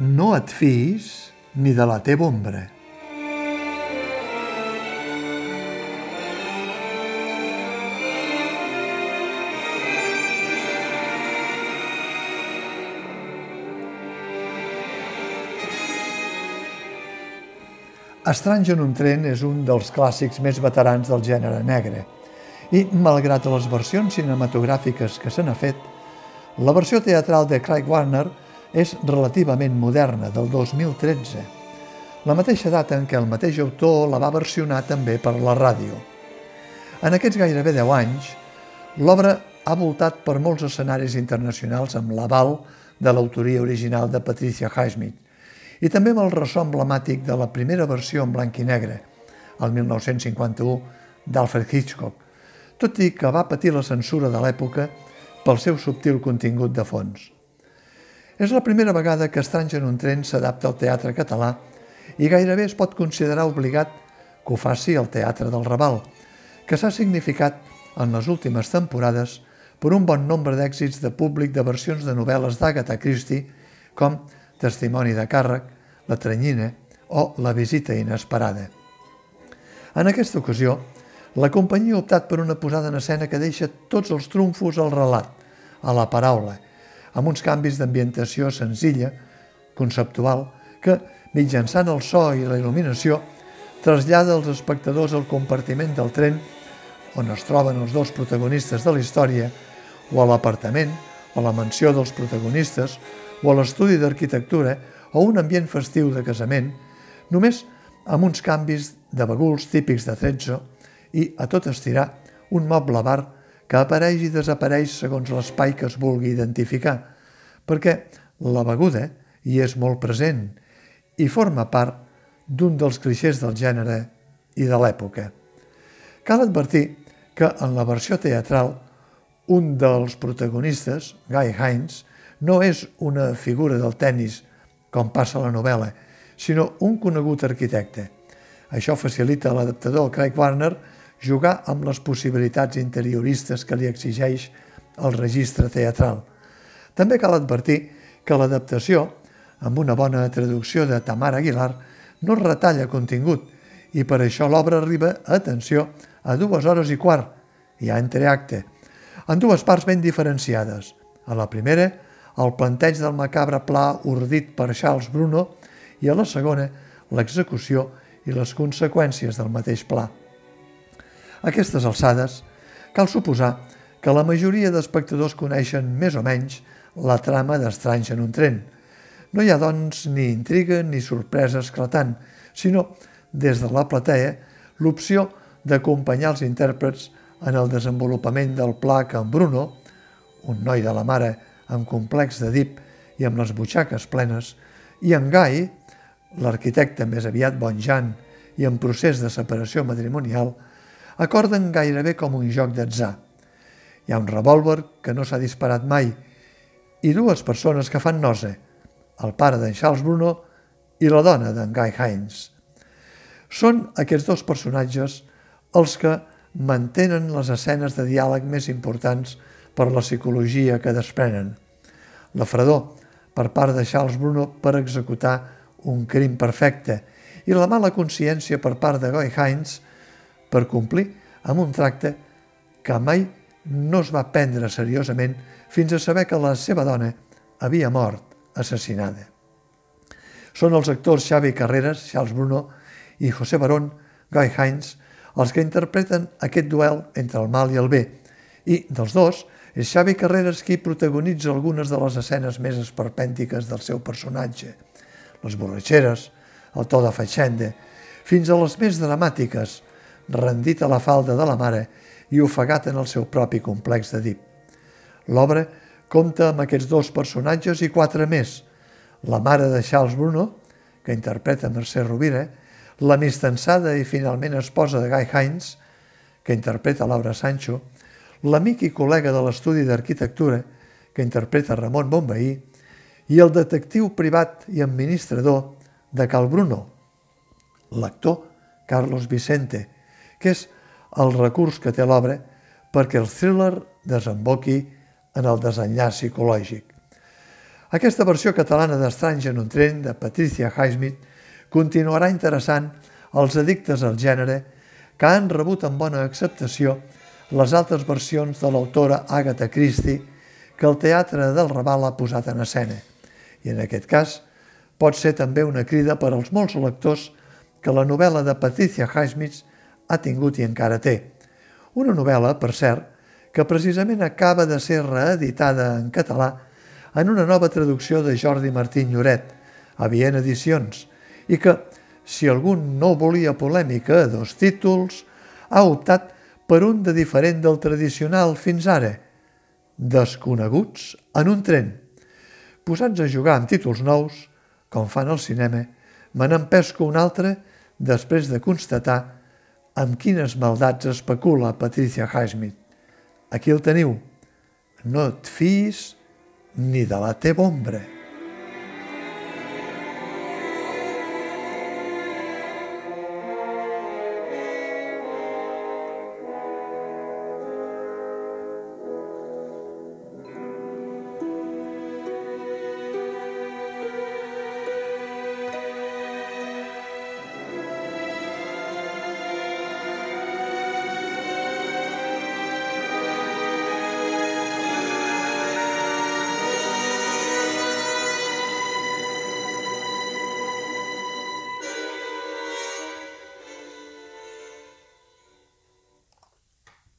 no et fiïs ni de la teva ombra. Estranys en un tren és un dels clàssics més veterans del gènere negre i, malgrat les versions cinematogràfiques que se n'ha fet, la versió teatral de Craig Warner és relativament moderna, del 2013, la mateixa data en què el mateix autor la va versionar també per la ràdio. En aquests gairebé 10 anys, l'obra ha voltat per molts escenaris internacionals amb l'aval de l'autoria original de Patricia Highsmith, i també amb el ressò emblemàtic de la primera versió en blanc i negre, el 1951, d'Alfred Hitchcock, tot i que va patir la censura de l'època pel seu subtil contingut de fons. És la primera vegada que Estranys en un tren s'adapta al teatre català i gairebé es pot considerar obligat que ho faci al Teatre del Raval, que s'ha significat en les últimes temporades per un bon nombre d'èxits de públic de versions de novel·les d'Agatha Christie, com testimoni de càrrec, la tranyina o la visita inesperada. En aquesta ocasió, la companyia ha optat per una posada en escena que deixa tots els trumfos al relat, a la paraula, amb uns canvis d'ambientació senzilla, conceptual, que, mitjançant el so i la il·luminació, trasllada els espectadors al compartiment del tren on es troben els dos protagonistes de la història, o a l'apartament, o a la mansió dels protagonistes, o a l'estudi d'arquitectura o un ambient festiu de casament, només amb uns canvis de baguls típics de Trezzo i, a tot estirar, un moble bar que apareix i desapareix segons l'espai que es vulgui identificar, perquè la beguda hi és molt present i forma part d'un dels clixés del gènere i de l'època. Cal advertir que en la versió teatral un dels protagonistes, Guy Hines, no és una figura del tennis, com passa a la novel·la, sinó un conegut arquitecte. Això facilita a l'adaptador Craig Warner jugar amb les possibilitats interioristes que li exigeix el registre teatral. També cal advertir que l'adaptació, amb una bona traducció de Tamara Aguilar, no retalla contingut i per això l'obra arriba, atenció, a dues hores i quart, ja entre acte, en dues parts ben diferenciades. A la primera, el planteig del macabre pla ordit per Charles Bruno i a la segona l'execució i les conseqüències del mateix pla. A aquestes alçades, cal suposar que la majoria d'espectadors coneixen més o menys la trama d'Estranys en un tren. No hi ha, doncs, ni intriga ni sorpresa esclatant, sinó, des de la platea, l'opció d'acompanyar els intèrprets en el desenvolupament del pla que en Bruno, un noi de la mare amb complex d'Edip i amb les butxaques plenes, i en Gai, l'arquitecte més aviat bonjant i en procés de separació matrimonial, acorden gairebé com un joc d'atzar. Hi ha un revòlver que no s'ha disparat mai i dues persones que fan nosa, el pare d'en Charles Bruno i la dona d'en Guy Hines. Són aquests dos personatges els que mantenen les escenes de diàleg més importants per la psicologia que desprenen. La fredor per part de Charles Bruno per executar un crim perfecte i la mala consciència per part de Guy Hines per complir amb un tracte que mai no es va prendre seriosament fins a saber que la seva dona havia mort assassinada. Són els actors Xavi Carreras, Charles Bruno i José Barón, Guy Hines, els que interpreten aquest duel entre el mal i el bé, i dels dos, és Xavi Carreras qui protagonitza algunes de les escenes més esperpèntiques del seu personatge, les borratxeres, el to de fatxenda, fins a les més dramàtiques, rendit a la falda de la mare i ofegat en el seu propi complex d'Edip. L'obra compta amb aquests dos personatges i quatre més, la mare de Charles Bruno, que interpreta Mercè Rovira, l'amistensada i finalment esposa de Guy Hines, que interpreta Laura Sancho, l'amic i col·lega de l'estudi d'arquitectura que interpreta Ramon Bonveí i el detectiu privat i administrador de Cal Bruno, l'actor Carlos Vicente, que és el recurs que té l'obra perquè el thriller desemboqui en el desenllaç psicològic. Aquesta versió catalana d'Estranys en un tren, de Patricia Highsmith, continuarà interessant els addictes al gènere que han rebut amb bona acceptació les altres versions de l'autora Agatha Christie que el Teatre del Raval ha posat en escena. I en aquest cas pot ser també una crida per als molts lectors que la novel·la de Patricia Highsmith ha tingut i encara té. Una novel·la, per cert, que precisament acaba de ser reeditada en català en una nova traducció de Jordi Martín Lloret, a Viena Edicions, i que, si algun no volia polèmica a dos títols, ha optat per un de diferent del tradicional fins ara, Desconeguts en un tren. Posats a jugar amb títols nous, com fan al cinema, me n'empesco un altre després de constatar amb quines maldats especula Patricia Highsmith. Aquí el teniu. No et fiis ni de la teva ombra.